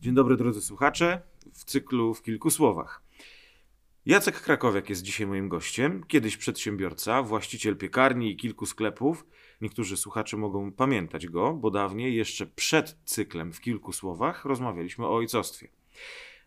Dzień dobry drodzy słuchacze, w cyklu w kilku słowach. Jacek Krakowiak jest dzisiaj moim gościem, kiedyś przedsiębiorca, właściciel piekarni i kilku sklepów. Niektórzy słuchacze mogą pamiętać go, bo dawniej, jeszcze przed cyklem w kilku słowach, rozmawialiśmy o ojcostwie.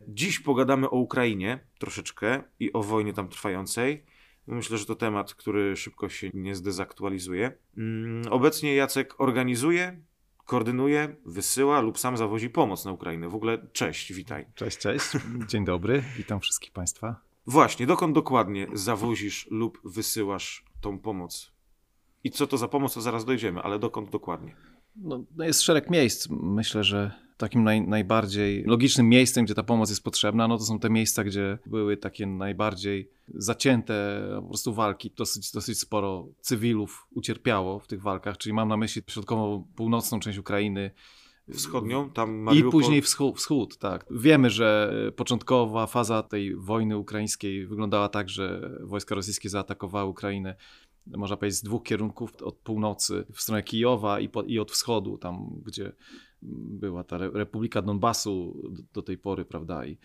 Dziś pogadamy o Ukrainie troszeczkę i o wojnie tam trwającej. Myślę, że to temat, który szybko się nie zdezaktualizuje. Mm, obecnie Jacek organizuje, koordynuje, wysyła lub sam zawozi pomoc na Ukrainę. W ogóle cześć, witaj. Cześć, cześć. Dzień dobry. Witam wszystkich Państwa. Właśnie, dokąd dokładnie zawozisz lub wysyłasz tą pomoc? I co to za pomoc, to zaraz dojdziemy, ale dokąd dokładnie? No, no jest szereg miejsc. Myślę, że takim naj, najbardziej logicznym miejscem, gdzie ta pomoc jest potrzebna, no to są te miejsca, gdzie były takie najbardziej zacięte po prostu walki. Dosyć, dosyć sporo cywilów ucierpiało w tych walkach, czyli mam na myśli środkową, północną część Ukrainy, Wschodnią, tam Mariupol... I później wschód, wschód, tak. Wiemy, że początkowa faza tej wojny ukraińskiej wyglądała tak, że wojska rosyjskie zaatakowały Ukrainę można powiedzieć, z dwóch kierunków, od północy w stronę Kijowa i, po, i od wschodu, tam gdzie była ta Republika Donbasu do, tej pory, prawda, I,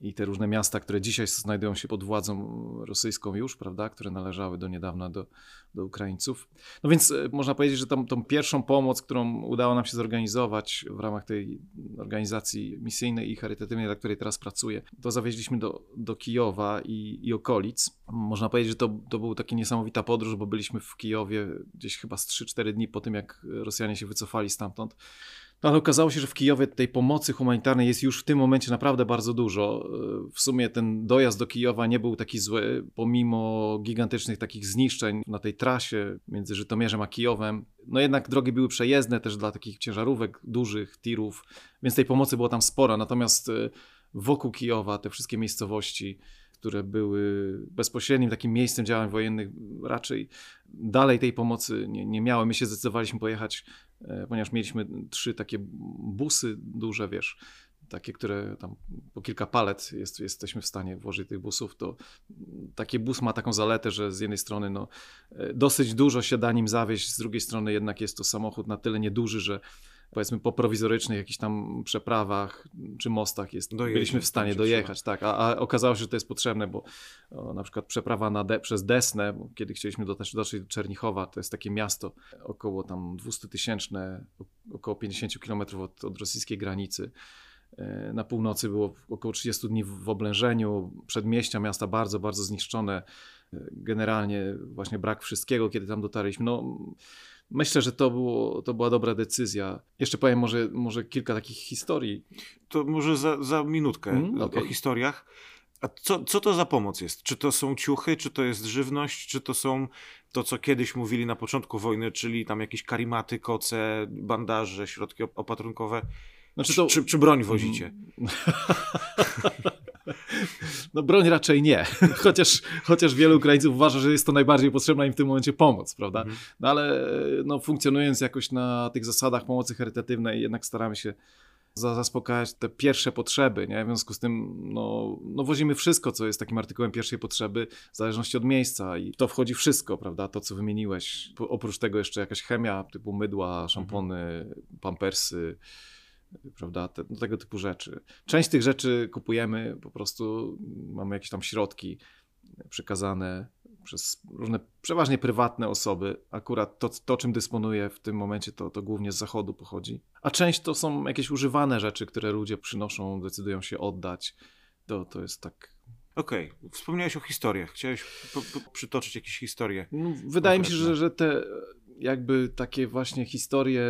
i te różne miasta, które dzisiaj znajdują się pod władzą rosyjską już, prawda, które należały do niedawna do, do Ukraińców. No więc e, można powiedzieć, że tą, tą pierwszą pomoc, którą udało nam się zorganizować w ramach tej organizacji misyjnej i charytatywnej, dla której teraz pracuję, to zawieźliśmy do, do Kijowa i, i okolic. Można powiedzieć, że to, to była taka niesamowita podróż, bo byliśmy w Kijowie gdzieś chyba z 3-4 dni po tym, jak Rosjanie się wycofali stamtąd. No ale okazało się, że w Kijowie tej pomocy humanitarnej jest już w tym momencie naprawdę bardzo dużo. W sumie ten dojazd do Kijowa nie był taki zły, pomimo gigantycznych takich zniszczeń na tej trasie między Żytomierzem a Kijowem. No jednak drogi były przejezdne też dla takich ciężarówek dużych, tirów, więc tej pomocy było tam sporo. Natomiast e, wokół Kijowa te wszystkie miejscowości, które były bezpośrednim takim miejscem działań wojennych, raczej dalej tej pomocy nie, nie miały. My się zdecydowaliśmy pojechać E, ponieważ mieliśmy trzy takie busy duże, wiesz, takie, które tam po kilka palet jest, jesteśmy w stanie włożyć tych busów, to taki bus ma taką zaletę, że z jednej strony no, e, dosyć dużo się da nim zawieźć, z drugiej strony jednak jest to samochód na tyle nieduży, że powiedzmy po prowizorycznych jakichś tam przeprawach czy mostach jest, byliśmy w stanie dojechać, tak, a, a, okazało się, że to jest potrzebne, bo o, na przykład przeprawa na de, przez Desnę, kiedy chcieliśmy dotrzeć, dotrzeć do Czernichowa, to jest takie miasto około tam 200 tysięczne, około 50 kilometrów od, od rosyjskiej granicy, na północy było około 30 dni w oblężeniu, przedmieścia miasta bardzo, bardzo zniszczone. E, generalnie właśnie brak wszystkiego, kiedy tam dotarliśmy. No, Myślę, że to, było, to była dobra decyzja. Jeszcze powiem może, może kilka takich historii. To może za, za minutkę mm, okay. o historiach. A co, co to za pomoc jest? Czy to są ciuchy, czy to jest żywność, czy to są to, co kiedyś mówili na początku wojny, czyli tam jakieś karimaty, koce, bandaże, środki opatrunkowe? Znaczy to... czy, czy broń wozicie? No broń raczej nie, chociaż, chociaż wielu Ukraińców uważa, że jest to najbardziej potrzebna im w tym momencie pomoc, prawda? Mhm. No ale no, funkcjonując jakoś na tych zasadach pomocy charytatywnej, jednak staramy się zaspokajać te pierwsze potrzeby, nie? W związku z tym no, no wozimy wszystko, co jest takim artykułem pierwszej potrzeby, w zależności od miejsca i to wchodzi wszystko, prawda? To, co wymieniłeś. Oprócz tego jeszcze jakaś chemia typu mydła, szampony, pampersy, prawda, te, no, tego typu rzeczy. Część tych rzeczy kupujemy, po prostu mamy jakieś tam środki przekazane przez różne, przeważnie prywatne osoby. Akurat to, to czym dysponuję w tym momencie, to, to głównie z zachodu pochodzi. A część to są jakieś używane rzeczy, które ludzie przynoszą, decydują się oddać. To, to jest tak Okej, okay. wspomniałeś o historiach. Chciałeś po, po, przytoczyć jakieś historie. No, wydaje mi się, że, że te jakby takie właśnie historie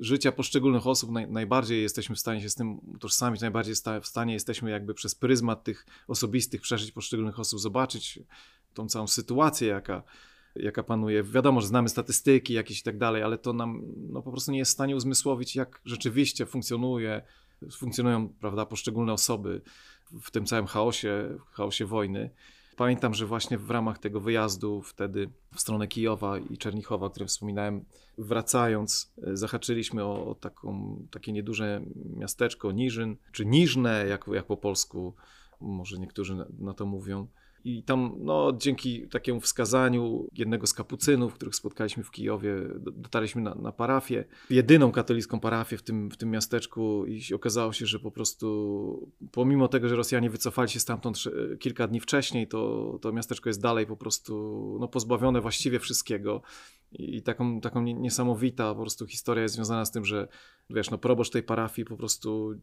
życia poszczególnych osób naj, najbardziej jesteśmy w stanie się z tym utożsamić, najbardziej sta, w stanie jesteśmy jakby przez pryzmat tych osobistych przeżyć poszczególnych osób zobaczyć tą całą sytuację, jaka, jaka panuje. Wiadomo, że znamy statystyki jakieś i tak dalej, ale to nam no, po prostu nie jest w stanie uzmysłowić, jak rzeczywiście funkcjonuje, funkcjonują prawda, poszczególne osoby w tym całym chaosie, chaosie wojny. Pamiętam, że właśnie w ramach tego wyjazdu wtedy w stronę Kijowa i Czernichowa, o którym wspominałem, wracając, e, zahaczyliśmy o, o taką, takie nieduże miasteczko Niżyn, czy Niżne, jak, jak po polsku, może niektórzy na, na to mówią. I tam, no, dzięki takiemu wskazaniu jednego z kapucynów, których spotkaliśmy w Kijowie, dotarliśmy na, na parafię, jedyną katolicką parafię w tym, w tym miasteczku i okazało się, że po prostu pomimo tego, że Rosjanie wycofali się stamtąd kilka dni wcześniej, to, to miasteczko jest dalej po prostu no, pozbawione właściwie wszystkiego. I taką, taką niesamowita po prostu historia jest związana z tym, że wiesz, no proboszcz tej parafii po prostu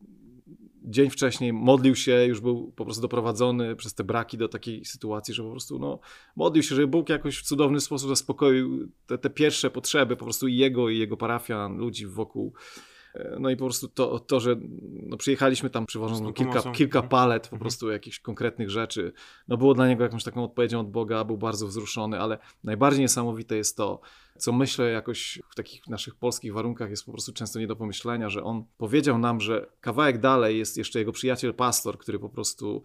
dzień wcześniej modlił się, już był po prostu doprowadzony przez te braki do takiej sytuacji, że po prostu no, modlił się, żeby Bóg jakoś w cudowny sposób zaspokoił te, te pierwsze potrzeby po prostu i jego, i jego parafian, ludzi wokół. E, no i po prostu to, to że no przyjechaliśmy tam przywożąc no, kilka, kilka mhm. palet po mhm. prostu jakichś konkretnych rzeczy, no było dla niego jakąś taką odpowiedzią od Boga, był bardzo wzruszony, ale najbardziej niesamowite jest to, co myślę jakoś w takich naszych polskich warunkach jest po prostu często nie do pomyślenia, że on powiedział nam, że kawałek dalej jest jeszcze jego przyjaciel pastor, który po prostu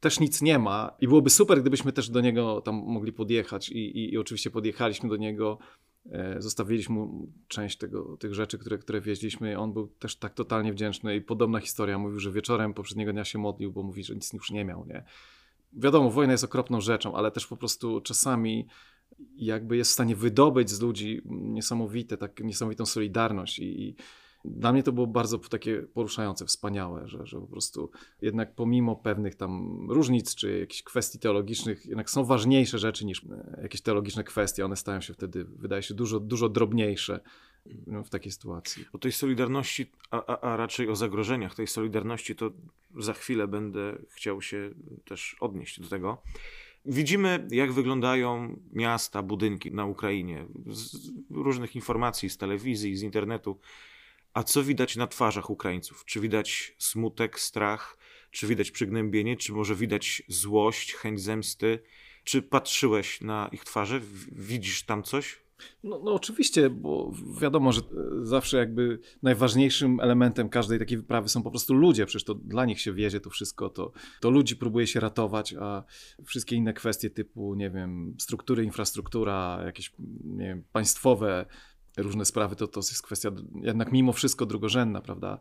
też nic nie ma i byłoby super, gdybyśmy też do niego tam mogli podjechać i, i, i oczywiście podjechaliśmy do niego, zostawiliśmy mu część tego, tych rzeczy, które, które wieźliśmy. On był też tak totalnie wdzięczny i podobna historia. Mówił, że wieczorem poprzedniego dnia się modlił, bo mówi, że nic już nie miał, nie? Wiadomo, wojna jest okropną rzeczą, ale też po prostu czasami jakby jest w stanie wydobyć z ludzi niesamowite, tak, niesamowitą solidarność i, i dla mnie to było bardzo takie poruszające, wspaniałe, że, że po prostu jednak pomimo pewnych tam różnic czy jakichś kwestii teologicznych, jednak są ważniejsze rzeczy niż e, jakieś teologiczne kwestie. One stają się wtedy, wydaje się, dużo, dużo drobniejsze no, w takiej sytuacji. O tej solidarności, a, a, a raczej o zagrożeniach tej solidarności, to za chwilę będę chciał się też odnieść do tego. Widzimy, jak wyglądają miasta, budynki na Ukrainie. Z różnych informacji, z telewizji, z internetu. A co widać na twarzach Ukraińców? Czy widać smutek, strach? Czy widać przygnębienie? Czy może widać złość, chęć zemsty? Czy patrzyłeś na ich twarze? Widzisz tam coś? No, no, oczywiście, bo wiadomo, że zawsze jakby najważniejszym elementem każdej takiej wyprawy są po prostu ludzie, przecież to dla nich się wiezie to wszystko, to, to ludzi próbuje się ratować, a wszystkie inne kwestie typu, nie wiem, struktury, infrastruktura, jakieś nie wiem, państwowe różne sprawy, to, to jest kwestia jednak mimo wszystko drugorzędna, prawda?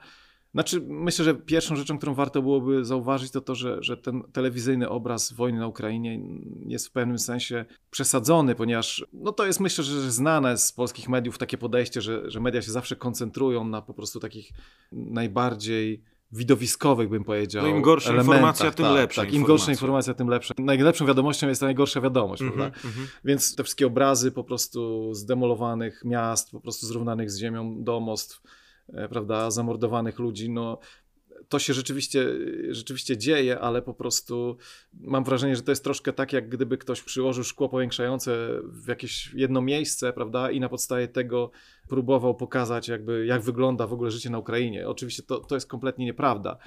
Znaczy, myślę, że pierwszą rzeczą, którą warto byłoby zauważyć, to to, że, że ten telewizyjny obraz wojny na Ukrainie jest w pewnym sensie przesadzony, ponieważ no to jest myślę, że znane z polskich mediów takie podejście, że, że media się zawsze koncentrują na po prostu takich najbardziej widowiskowych, bym powiedział. No im gorsza elementach. informacja, tym tak, lepsza. Tak, im gorsza informacja, tym lepsza. Najlepszą wiadomością jest ta najgorsza wiadomość, mm -hmm, prawda? Mm -hmm. Więc te wszystkie obrazy po prostu zdemolowanych miast, po prostu zrównanych z ziemią domostw, E, prawda, zamordowanych ludzi, no to się rzeczywiście, rzeczywiście dzieje, ale po prostu mam wrażenie, że to jest troszkę tak, jak gdyby ktoś przyłożył szkło powiększające w jakieś jedno miejsce, prawda, i na podstawie tego próbował pokazać, jakby, jak wygląda w ogóle życie na Ukrainie. Oczywiście to, to jest kompletnie nieprawda.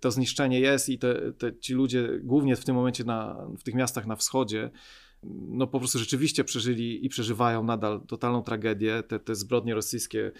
To zniszczenie jest i te, te, ci ludzie, głównie w tym momencie na, w tych miastach na wschodzie, no po prostu rzeczywiście przeżyli i przeżywają nadal totalną tragedię. Te, te zbrodnie rosyjskie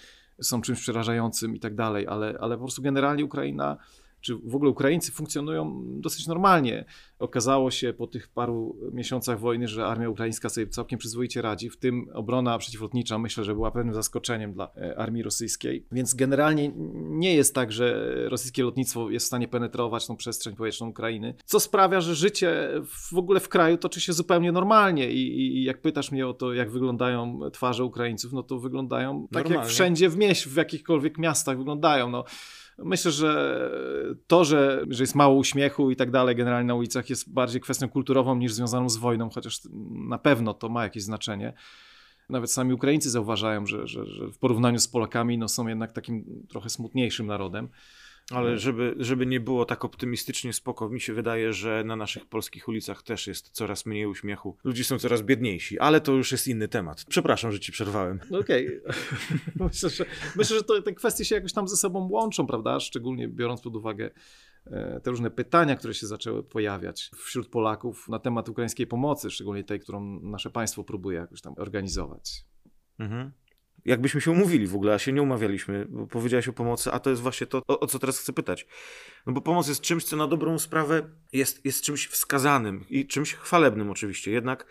są czymś przerażającym i tak dalej, ale, ale po prostu generalnie Ukraina czy w ogóle Ukraińcy funkcjonują dosyć normalnie. Okazało się po tych paru miesiącach wojny, że armia ukraińska sobie całkiem przyzwoicie radzi, w tym obrona przeciwlotnicza myślę, że była pewnym zaskoczeniem dla e, armii rosyjskiej. Więc generalnie nie jest tak, że rosyjskie lotnictwo jest w stanie penetrować tą przestrzeń powietrzną Ukrainy, co sprawia, że życie w ogóle w kraju toczy się zupełnie normalnie i, i jak pytasz mnie o to, jak wyglądają twarze Ukraińców, no to wyglądają tak normalnie. jak wszędzie w mieście, w jakichkolwiek miastach wyglądają. No Myślę, że to, że, że jest mało uśmiechu i tak dalej generalnie na ulicach jest bardziej kwestią kulturową niż związaną z wojną, chociaż na pewno to ma jakieś znaczenie. Nawet sami Ukraińcy zauważają, że, że, że w porównaniu z Polakami no, są jednak takim trochę smutniejszym narodem. Ale no. żeby, żeby nie było tak optymistycznie spoko, mi się wydaje, że na naszych polskich ulicach też jest coraz mniej uśmiechu. Ludzie są coraz biedniejsi, ale to już jest inny temat. Przepraszam, że ci przerwałem. No okej. Okay. myślę, że, myślę, że to, te kwestie się jakoś tam ze sobą łączą, prawda? Szczególnie biorąc pod uwagę e, te różne pytania, które się zaczęły pojawiać wśród Polaków na temat ukraińskiej pomocy, szczególnie tej, którą nasze państwo próbuje jakoś tam organizować. Mhm jakbyśmy się umówili w ogóle, a się nie umawialiśmy, bo powiedziałeś o pomocy, a to jest właśnie to, o, o, co teraz chcę pytać. No bo pomoc jest czymś, co na dobrą sprawę jest, jest czymś wskazanym i czymś chwalebnym oczywiście. Jednak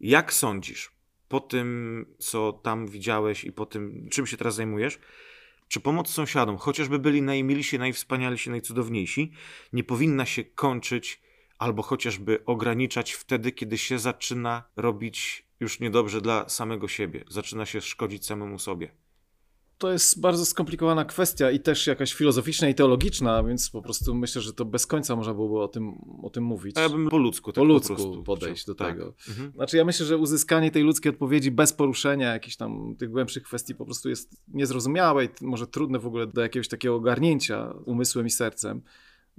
jak sądzisz, po tym, co tam widziałeś i po tym, czym się teraz zajmujesz, czy pomoc sąsiadom, chociażby byli najmilsi, najwspanialsi, najcudowniejsi, nie powinna się kończyć albo chociażby ograniczać wtedy, kiedy się zaczyna robić już niedobrze dla samego siebie, zaczyna się szkodzić samemu sobie? To jest bardzo skomplikowana kwestia i też jakaś filozoficzna i teologiczna, więc po prostu myślę, że to bez końca można byłoby o tym, o tym mówić. A ja bym po ludzku, tak po ludzku po podejść do Tak. tego. Mhm. Znaczy ja myślę, że uzyskanie tej ludzkiej odpowiedzi bez poruszenia jakichś tam tych głębszych kwestii po prostu jest niezrozumiałe i może trudne w ogóle do jakiegoś takiego ogarnięcia umysłem i sercem.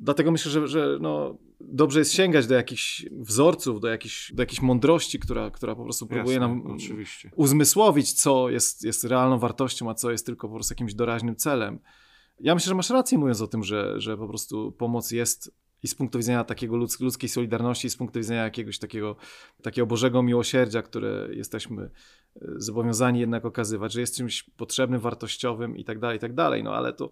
Dlatego myślę, że, że no, dobrze jest sięgać do jakichś wzorców, do jakichś, do jakiejś mądrości, która, która po prostu próbuje Jasne, nam Oczywiście. uzmysłowić, co jest, jest realną wartością, a co jest tylko po prostu jakimś doraźnym celem. Ja myślę, że masz rację mówiąc o tym, że, że po prostu pomoc jest i z punktu widzenia takiego ludz, ludzkiej solidarności, i z punktu widzenia jakiegoś takiego, takiego Bożego miłosierdzia, które jesteśmy zobowiązani jednak okazywać, że jest czymś potrzebnym, wartościowym i tak dalej, i tak dalej. No ale to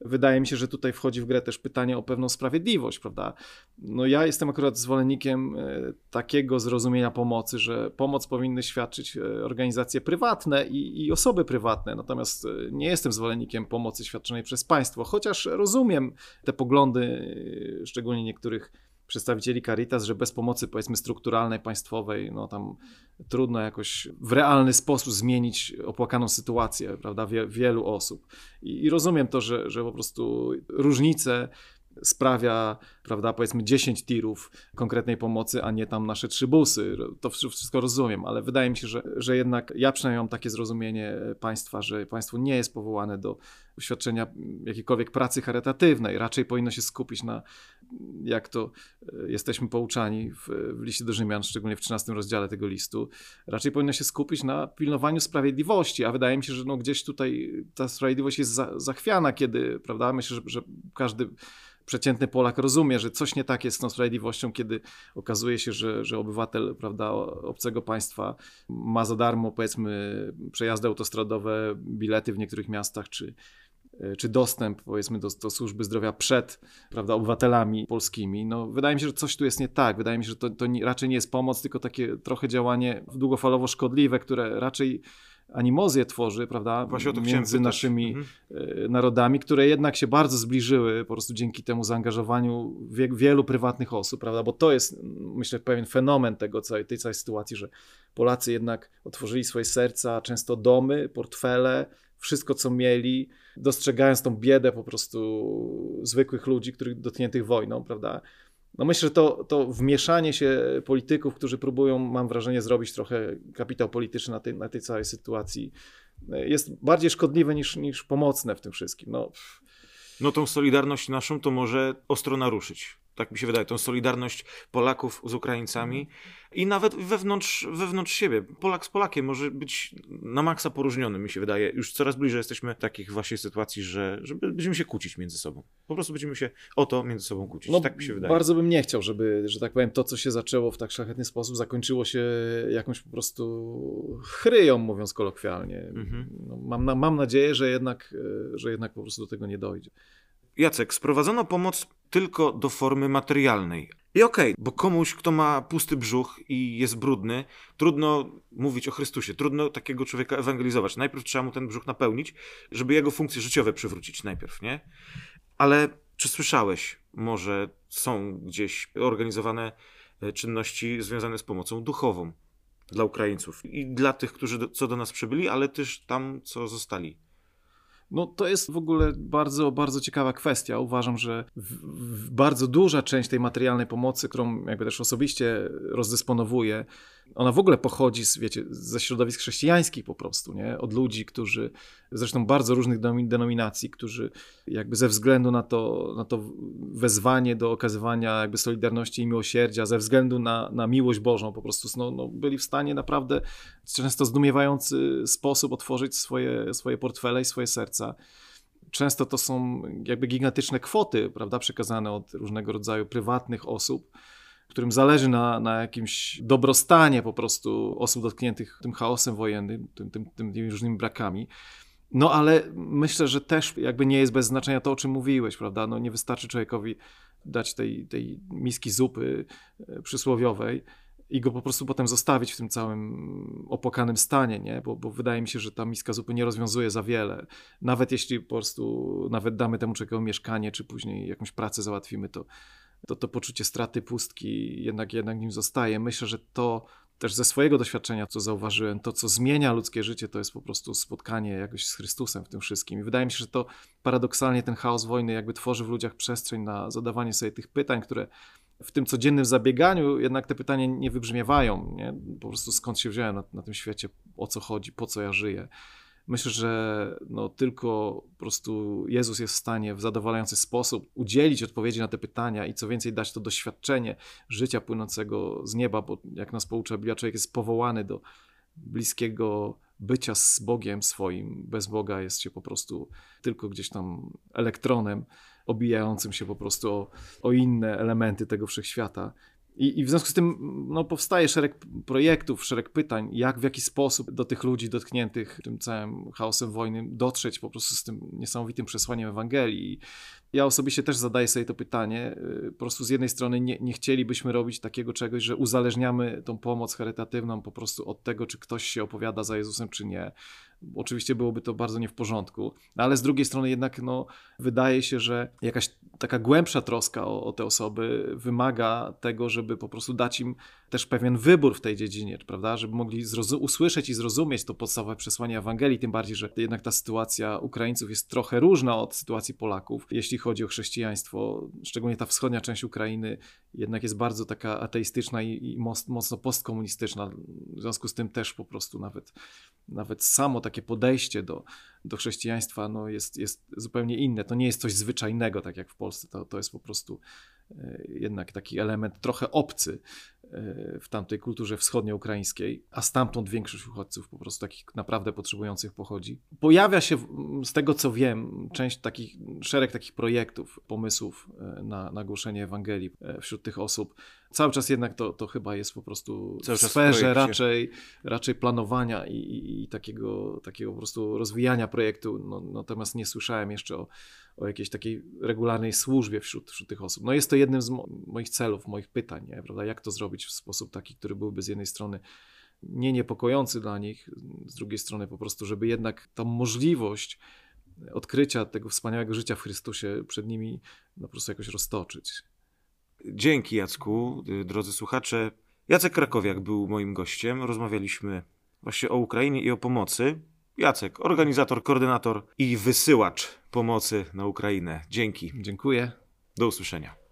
wydaje mi się, że tutaj wchodzi w grę też pytanie o pewną sprawiedliwość, prawda? No ja jestem akurat zwolennikiem e, takiego zrozumienia pomocy, że pomoc powinny świadczyć e, organizacje prywatne i, i osoby prywatne, natomiast e, nie jestem zwolennikiem pomocy świadczonej przez państwo, chociaż rozumiem te poglądy, szczególnie niektórych przedstawicieli Caritas, że bez pomocy powiedzmy strukturalnej, państwowej, no tam trudno jakoś w realny sposób zmienić opłakaną sytuację, prawda, wie, wielu osób. I, I rozumiem to, że, że po prostu różnice sprawia, prawda, powiedzmy 10 tirów konkretnej pomocy, a nie tam nasze trzy busy. To wszystko rozumiem, ale wydaje mi się, że, że jednak ja przynajmniej mam takie zrozumienie państwa, że państwo nie jest powołane do świadczenia jakiejkolwiek pracy charytatywnej. Raczej powinno się skupić na, jak to e, jesteśmy pouczani w, w liście do Rzymian, szczególnie w 13 rozdziale tego listu, raczej powinno się skupić na pilnowaniu sprawiedliwości, a wydaje mi się, że no gdzieś tutaj ta sprawiedliwość jest za, zachwiana, kiedy, prawda, myślę, że, że każdy przeciętny Polak rozumie, że coś nie tak jest z tą sprawiedliwością, kiedy okazuje się, że, że obywatel prawda, obcego państwa ma za darmo, powiedzmy, przejazdy autostradowe, bilety w niektórych miastach, czy, czy dostęp, powiedzmy, do, do służby zdrowia przed prawda, obywatelami polskimi. No, wydaje mi się, że coś tu jest nie tak. Wydaje mi się, że to, to nie, raczej nie jest pomoc, tylko takie trochę działanie długofalowo szkodliwe, które raczej animozję tworzy, prawda, Właśnie między naszymi mhm. narodami, które jednak się bardzo zbliżyły po prostu dzięki temu zaangażowaniu wie, wielu prywatnych osób, prawda, bo to jest myślę pewien fenomen tego całej, tej całej sytuacji, że Polacy jednak otworzyli swoje serca, często domy, portfele, wszystko co mieli, dostrzegając tą biedę po prostu zwykłych ludzi, których dotkniętych wojną, prawda, no myślę, że to, to wmieszanie się polityków, którzy próbują, mam wrażenie, zrobić trochę kapitał polityczny na tej, na tej całej sytuacji, jest bardziej szkodliwe niż, niż pomocne w tym wszystkim. No. no tą solidarność naszą to może ostro naruszyć. Tak mi się wydaje, tą solidarność Polaków z Ukraińcami i nawet wewnątrz, wewnątrz siebie. Polak z Polakiem może być na maksa poróżniony, mi się wydaje. Już coraz bliżej jesteśmy takich właśnie sytuacji, że, że będziemy się kłócić między sobą. Po prostu będziemy się o to między sobą kłócić. No, tak mi się wydaje. Bardzo bym nie chciał, żeby, że tak powiem, to, co się zaczęło w tak szlachetny sposób, zakończyło się jakąś po prostu chryją, mówiąc kolokwialnie. Mhm. No, mam, na, mam nadzieję, że jednak, że jednak po prostu do tego nie dojdzie. Jacek, sprowadzono pomoc tylko do formy materialnej. I okej, okay, bo komuś, kto ma pusty brzuch i jest brudny, trudno mówić o Chrystusie, trudno takiego człowieka ewangelizować. Najpierw trzeba mu ten brzuch napełnić, żeby jego funkcje życiowe przywrócić najpierw, nie? Ale czy słyszałeś, może są gdzieś organizowane czynności związane z pomocą duchową dla Ukraińców i dla tych, którzy do, co do nas przybyli, ale też tam, co zostali? No to jest w ogóle bardzo, bardzo ciekawa kwestia. Uważam, że w, w bardzo duża część tej materialnej pomocy, którą jakby też osobiście rozdysponowuję, ona w ogóle pochodzi z, wiecie, ze środowisk chrześcijańskich po prostu, nie? Od ludzi, którzy, zresztą bardzo różnych denominacji, którzy jakby ze względu na to, na to wezwanie do okazywania jakby solidarności i miłosierdzia, ze względu na, na miłość Bożą po prostu no, no, byli w stanie naprawdę w często zdumiewający sposób otworzyć swoje, swoje portfele i swoje serca. Często to są jakby gigantyczne kwoty, prawda, przekazane od różnego rodzaju prywatnych osób, którym zależy na, na jakimś dobrostanie po prostu osób dotkniętych tym chaosem wojennym, tym, tym, tym, tymi różnymi brakami. No ale myślę, że też jakby nie jest bez znaczenia to, o czym mówiłeś, prawda? No nie wystarczy człowiekowi dać tej, tej miski zupy przysłowiowej i go po prostu potem zostawić w tym całym opłakanym stanie, nie? Bo, bo wydaje mi się, że ta miska zupy nie rozwiązuje za wiele. Nawet jeśli po prostu nawet damy temu człowiekowi mieszkanie, czy później jakąś pracę załatwimy, to to to poczucie straty pustki jednak, jednak nim zostaje. Myślę, że to też ze swojego doświadczenia, co zauważyłem, to co zmienia ludzkie życie, to jest po prostu spotkanie jakoś z Chrystusem w tym wszystkim. I wydaje mi się, że to paradoksalnie ten chaos wojny jakby tworzy w ludziach przestrzeń na zadawanie sobie tych pytań, które w tym codziennym zabieganiu jednak te pytania nie wybrzmiewają. Nie? Po prostu skąd się wziąłem na, na tym świecie, o co chodzi, po co ja żyję. Myślę, że no, tylko po prostu Jezus jest w stanie w zadowalający sposób udzielić odpowiedzi na te pytania i co więcej dać to doświadczenie życia płynącego z nieba, bo jak nas poucza Biblia, człowiek jest powołany do bliskiego bycia z Bogiem swoim. Bez Boga jest się po prostu tylko gdzieś tam elektronem obijającym się po prostu o, o inne elementy tego wszechświata. I, I, w związku z tym no, powstaje szereg projektów, szereg pytań, jak w jaki sposób do tych ludzi dotkniętych tym całym chaosem wojny dotrzeć po prostu z tym niesamowitym przesłaniem Ewangelii. Ja osobiście też zadaję sobie to pytanie. Y, po prostu z jednej strony nie, nie chcielibyśmy robić takiego czegoś, że uzależniamy tą pomoc charytatywną po prostu od tego, czy ktoś się opowiada za Jezusem, czy nie. Oczywiście byłoby to bardzo nie w porządku, no, ale z drugiej strony jednak no, wydaje się, że jakaś taka głębsza troska o, o te osoby wymaga tego, żeby po prostu dać im też pewien wybór w tej dziedzinie, prawda? Żeby mogli usłyszeć i zrozumieć to podstawowe przesłanie Ewangelii, tym bardziej, że jednak ta sytuacja Ukraińców jest trochę różna od sytuacji Polaków, jeśli chodzi o chrześcijaństwo. Szczególnie ta wschodnia część Ukrainy jednak jest bardzo taka ateistyczna i, i mocno postkomunistyczna. W związku z tym też po prostu nawet, nawet samo takie podejście do, do chrześcijaństwa no jest, jest zupełnie inne. To nie jest coś zwyczajnego, tak jak w Polsce. To, to jest po prostu e, jednak taki element trochę obcy w tamtej kulturze wschodnio-ukraińskiej, a stamtąd większość uchodźców po prostu takich naprawdę potrzebujących pochodzi. Pojawia się, z tego co wiem, część takich, szereg takich projektów, pomysłów e, na, na głoszenie Ewangelii wśród tych osób. Cały czas jednak to, to chyba jest po prostu Cały w sferze raczej, raczej planowania i, i, i, takiego, takiego po prostu rozwijania projektu. No, natomiast nie słyszałem jeszcze o, o jakiejś takiej regularnej służbie wśród, wśród tych osób. No jest to jednym z mo moich celów, moich pytań, nie? Prawda? jak to zrobić w sposób taki, który byłby z jednej strony nie niepokojący dla nich, z drugiej strony po prostu, żeby jednak tą możliwość odkrycia tego wspaniałego życia w Chrystusie przed nimi no, po prostu jakoś roztoczyć. Dzięki Jacku, drodzy słuchacze. Jacek Krakowiak był moim gościem. Rozmawialiśmy właśnie o Ukrainie i o pomocy. Jacek, organizator, koordynator i wysyłacz pomocy na Ukrainę. Dzięki. Dziękuję. Do usłyszenia.